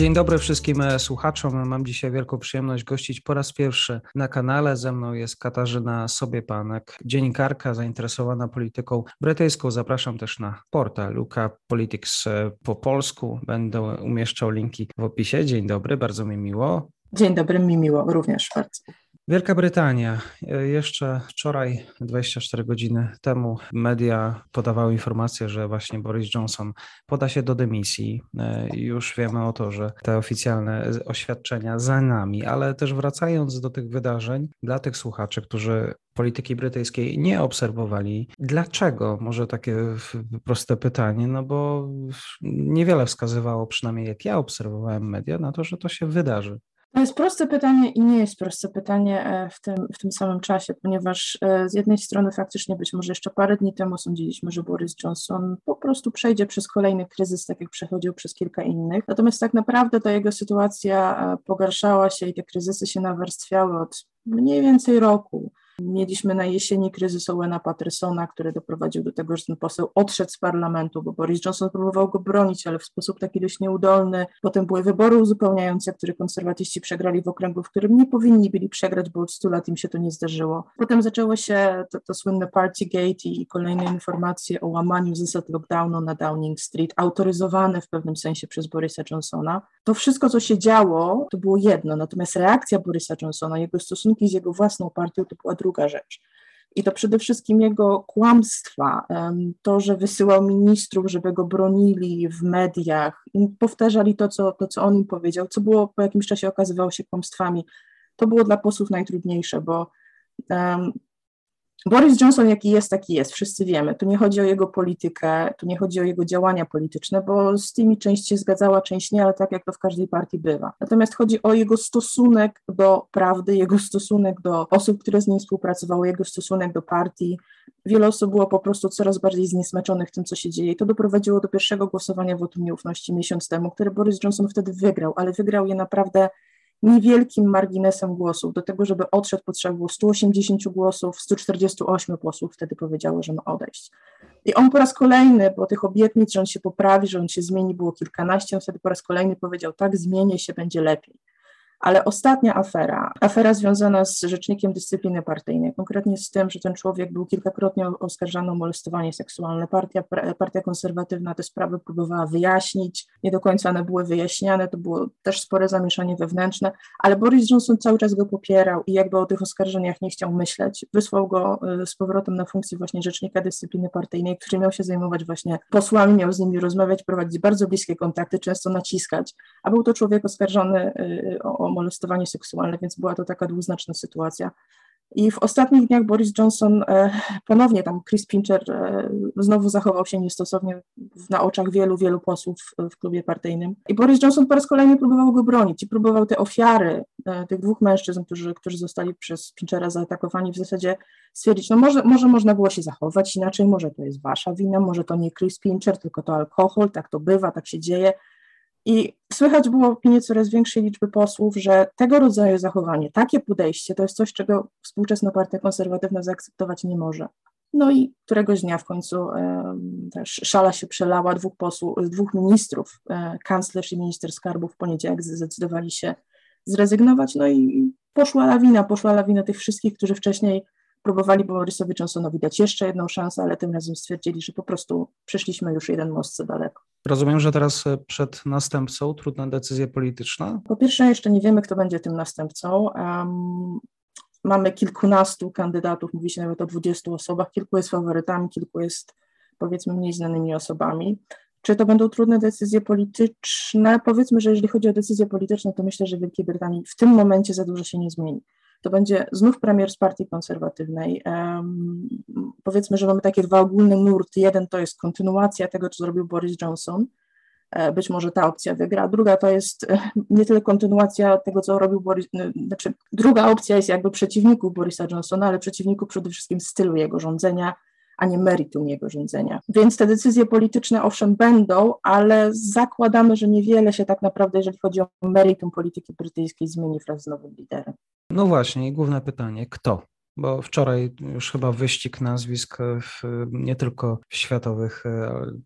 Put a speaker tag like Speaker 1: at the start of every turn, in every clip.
Speaker 1: Dzień dobry wszystkim e, słuchaczom. Mam dzisiaj wielką przyjemność gościć po raz pierwszy na kanale. Ze mną jest Katarzyna Sobiepanek, dziennikarka zainteresowana polityką brytyjską. Zapraszam też na portal Luka Politics e, po polsku. Będę umieszczał linki w opisie. Dzień dobry, bardzo mi miło.
Speaker 2: Dzień dobry, mi miło również bardzo.
Speaker 1: Wielka Brytania. E, jeszcze wczoraj, 24 godziny temu, media podawały informację, że właśnie Boris Johnson poda się do dymisji. E, już wiemy o to, że te oficjalne oświadczenia za nami, ale też wracając do tych wydarzeń, dla tych słuchaczy, którzy polityki brytyjskiej nie obserwowali. Dlaczego? Może takie proste pytanie, no bo niewiele wskazywało, przynajmniej jak ja obserwowałem media, na to, że to się wydarzy.
Speaker 2: To jest proste pytanie i nie jest proste pytanie e, w tym, w tym samym czasie, ponieważ e, z jednej strony faktycznie być może jeszcze parę dni temu sądziliśmy, że Boris Johnson po prostu przejdzie przez kolejny kryzys, tak jak przechodził przez kilka innych. Natomiast tak naprawdę ta jego sytuacja e, pogarszała się i te kryzysy się nawarstwiały od mniej więcej roku. Mieliśmy na jesieni kryzys Owena Pattersona, który doprowadził do tego, że ten poseł odszedł z parlamentu, bo Boris Johnson próbował go bronić, ale w sposób taki dość nieudolny. Potem były wybory uzupełniające, które konserwatyści przegrali w okręgu, w którym nie powinni byli przegrać, bo od 100 lat im się to nie zdarzyło. Potem zaczęło się to, to słynne Partygate i kolejne informacje o łamaniu zasad lockdownu na Downing Street, autoryzowane w pewnym sensie przez Borisa Johnsona. To wszystko, co się działo, to było jedno, natomiast reakcja Borisa Johnsona, jego stosunki z jego własną partią, to była druga rzecz. I to przede wszystkim jego kłamstwa, to, że wysyłał ministrów, żeby go bronili w mediach, powtarzali to co, to, co on im powiedział, co było po jakimś czasie okazywało się kłamstwami. To było dla posłów najtrudniejsze, bo Boris Johnson, jaki jest, taki jest, wszyscy wiemy. Tu nie chodzi o jego politykę, tu nie chodzi o jego działania polityczne, bo z tymi część się zgadzała, część nie, ale tak jak to w każdej partii bywa. Natomiast chodzi o jego stosunek do prawdy, jego stosunek do osób, które z nim współpracowały, jego stosunek do partii. Wiele osób było po prostu coraz bardziej zniesmaczonych tym, co się dzieje. I to doprowadziło do pierwszego głosowania wotum nieufności miesiąc temu, które Boris Johnson wtedy wygrał, ale wygrał je naprawdę niewielkim marginesem głosów. Do tego, żeby odszedł, potrzeba było 180 głosów, 148 posłów wtedy powiedziało, że ma odejść. I on po raz kolejny, bo tych obietnic, że on się poprawi, że on się zmieni, było kilkanaście, on wtedy po raz kolejny powiedział, tak, zmienię się, będzie lepiej. Ale ostatnia afera, afera związana z rzecznikiem dyscypliny partyjnej, konkretnie z tym, że ten człowiek był kilkakrotnie oskarżany o molestowanie seksualne. Partia, partia konserwatywna te sprawy próbowała wyjaśnić, nie do końca one były wyjaśniane, to było też spore zamieszanie wewnętrzne, ale Boris Johnson cały czas go popierał i jakby o tych oskarżeniach nie chciał myśleć. Wysłał go y, z powrotem na funkcję właśnie rzecznika dyscypliny partyjnej, który miał się zajmować właśnie posłami, miał z nimi rozmawiać, prowadzić bardzo bliskie kontakty, często naciskać, a był to człowiek oskarżony y, o molestowanie seksualne, więc była to taka dwuznaczna sytuacja. I w ostatnich dniach Boris Johnson e, ponownie tam Chris Pincher e, znowu zachował się niestosownie na oczach wielu, wielu posłów w klubie partyjnym. I Boris Johnson po raz kolejny próbował go bronić i próbował te ofiary e, tych dwóch mężczyzn, którzy, którzy zostali przez Pinchera zaatakowani, w zasadzie stwierdzić, no może, może można było się zachować inaczej, może to jest wasza wina, może to nie Chris Pincher, tylko to alkohol, tak to bywa, tak się dzieje. I słychać było w opinii coraz większej liczby posłów, że tego rodzaju zachowanie, takie podejście to jest coś, czego współczesna partia konserwatywna zaakceptować nie może. No i któregoś dnia w końcu też szala się przelała, dwóch posłów, dwóch ministrów, e, kanclerz i minister skarbu w poniedziałek zdecydowali się zrezygnować, no i poszła lawina, poszła lawina tych wszystkich, którzy wcześniej próbowali Borisowi Johnsonowi dać jeszcze jedną szansę, ale tym razem stwierdzili, że po prostu przeszliśmy już jeden most za daleko.
Speaker 1: Rozumiem, że teraz e, przed następcą trudna decyzja polityczna?
Speaker 2: Po pierwsze, jeszcze nie wiemy, kto będzie tym następcą. Um, mamy kilkunastu kandydatów, mówi się nawet o 20 osobach, kilku jest faworytami, kilku jest powiedzmy mniej znanymi osobami. Czy to będą trudne decyzje polityczne? Powiedzmy, że jeżeli chodzi o decyzje polityczne, to myślę, że w Wielkiej Brytanii w tym momencie za dużo się nie zmieni to będzie znów premier z partii konserwatywnej. Powiedzmy, że mamy takie dwa ogólne nurty. Jeden to jest kontynuacja tego, co zrobił Boris Johnson. E, być może ta opcja wygra. Druga to jest e, nie tyle kontynuacja tego, co robił Boris, znaczy druga opcja jest jakby przeciwników Borisa Johnsona, ale przeciwników przede wszystkim stylu jego rządzenia, a nie meritum jego rządzenia. Więc te decyzje polityczne owszem będą, ale zakładamy, że niewiele się tak naprawdę, jeżeli chodzi o meritum polityki brytyjskiej, zmieni wraz z nowym liderem.
Speaker 1: No właśnie, główne pytanie, kto? Bo wczoraj już chyba wyścig nazwisk w, nie tylko w światowych,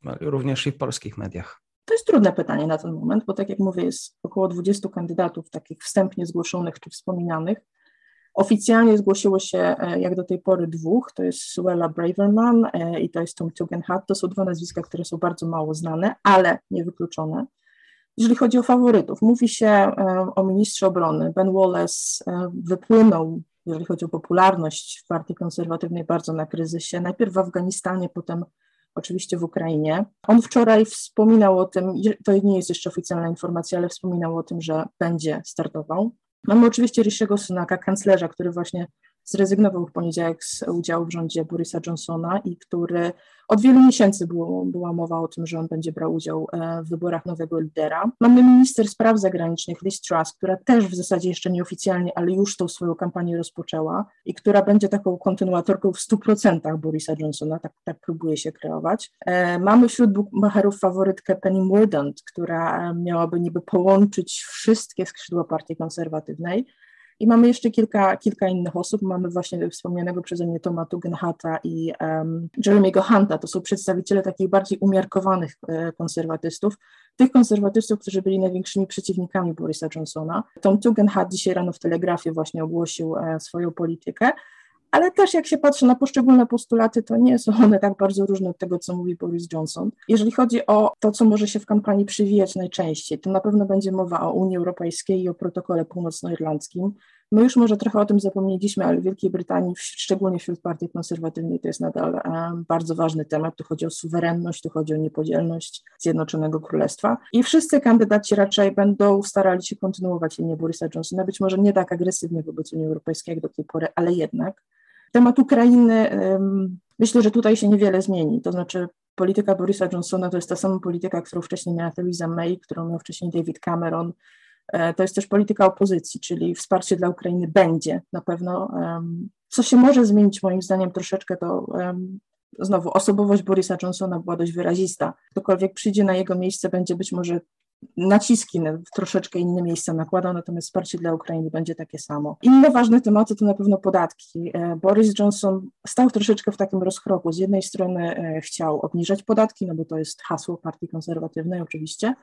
Speaker 1: ale również i w polskich mediach.
Speaker 2: To jest trudne pytanie na ten moment, bo tak jak mówię, jest około 20 kandydatów takich wstępnie zgłoszonych czy wspominanych. Oficjalnie zgłosiło się e, jak do tej pory dwóch, to jest Suella Braverman e, i to jest Tom Tugendhat. To są dwa nazwiska, które są bardzo mało znane, ale niewykluczone. Jeżeli chodzi o faworytów, mówi się e, o ministrze obrony. Ben Wallace wypłynął, jeżeli chodzi o popularność w partii konserwatywnej, bardzo na kryzysie. Najpierw w Afganistanie, potem oczywiście w Ukrainie. On wczoraj wspominał o tym, to nie jest jeszcze oficjalna informacja, ale wspominał o tym, że będzie startował. Mamy oczywiście Rishiego Sunaka, kanclerza, który właśnie zrezygnował w poniedziałek z udziału w rządzie Borisa Johnsona i który od wielu miesięcy było, była mowa o tym, że on będzie brał udział e, w wyborach nowego lidera. Mamy minister spraw zagranicznych Liz Truss, która też w zasadzie jeszcze nieoficjalnie, ale już tą swoją kampanię rozpoczęła i która będzie taką kontynuatorką w 100% Borisa Johnsona, tak, tak próbuje się kreować. E, mamy wśród bookmacherów faworytkę Penny Mordaunt, która e, miałaby niby połączyć wszystkie skrzydła partii konserwatywnej, i mamy jeszcze kilka, kilka innych osób. Mamy właśnie wspomnianego przeze mnie Toma Tugendhata i um, Jeremy'ego Hunta. To są przedstawiciele takich bardziej umiarkowanych e, konserwatystów, tych konserwatystów, którzy byli największymi przeciwnikami Borisa Johnsona. Tom Tugendhat dzisiaj rano w Telegrafie właśnie ogłosił e, swoją politykę, ale też jak się patrzy na poszczególne postulaty, to nie są one tak bardzo różne od tego, co mówi Boris Johnson. Jeżeli chodzi o to, co może się w kampanii przywijać najczęściej, to na pewno będzie mowa o Unii Europejskiej i o protokole północnoirlandzkim. My już może trochę o tym zapomnieliśmy, ale w Wielkiej Brytanii, szczególnie wśród partii konserwatywnej, to jest nadal bardzo ważny temat. Tu chodzi o suwerenność, tu chodzi o niepodzielność Zjednoczonego Królestwa. I wszyscy kandydaci raczej będą starali się kontynuować linię Borisa Johnsona, być może nie tak agresywnie wobec Unii Europejskiej jak do tej pory, ale jednak. Temat Ukrainy, myślę, że tutaj się niewiele zmieni. To znaczy, polityka Borisa Johnsona to jest ta sama polityka, którą wcześniej miała Theresa May, którą miał wcześniej David Cameron. E, to jest też polityka opozycji, czyli wsparcie dla Ukrainy będzie na pewno. Co się może zmienić, moim zdaniem, troszeczkę, to znowu osobowość Borisa Johnsona była dość wyrazista. Ktokolwiek przyjdzie na jego miejsce, będzie być może naciski w troszeczkę inne miejsca nakładał, natomiast wsparcie dla Ukrainy będzie takie samo. Inne ważne tematy to na pewno podatki. E, Boris Johnson stał troszeczkę w takim rozkroku. Z jednej strony e, chciał obniżać podatki, no bo to jest hasło partii konserwatywnej oczywiście,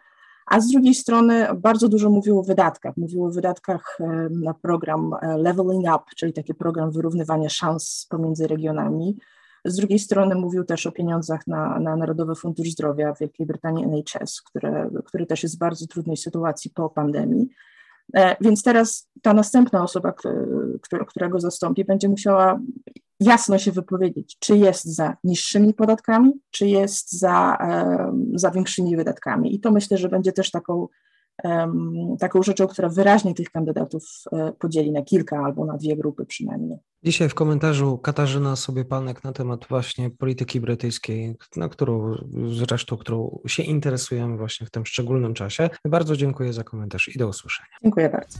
Speaker 2: a z drugiej strony bardzo dużo mówił o wydatkach. Mówił o wydatkach e, na program Leveling Up, czyli taki program wyrównywania szans pomiędzy regionami. Z drugiej strony mówił też o pieniądzach na, na Narodowy Fundusz Zdrowia w Wielkiej Brytanii NHS, które, który też jest w bardzo trudnej sytuacji po pandemii. E, więc teraz ta następna osoba, która, która go zastąpi, będzie musiała jasno się wypowiedzieć, czy jest za niższymi podatkami, czy jest za, za większymi wydatkami. I to myślę, że będzie też taką taką rzeczą, która wyraźnie tych kandydatów e, podzieli na kilka albo na dwie grupy przynajmniej.
Speaker 1: Dzisiaj w komentarzu Katarzyna sobie panek na temat właśnie polityki brytyjskiej, na którą zresztą, którą się interesujemy właśnie w tym szczególnym czasie. Bardzo dziękuję za komentarz i do usłyszenia.
Speaker 2: Dziękuję bardzo.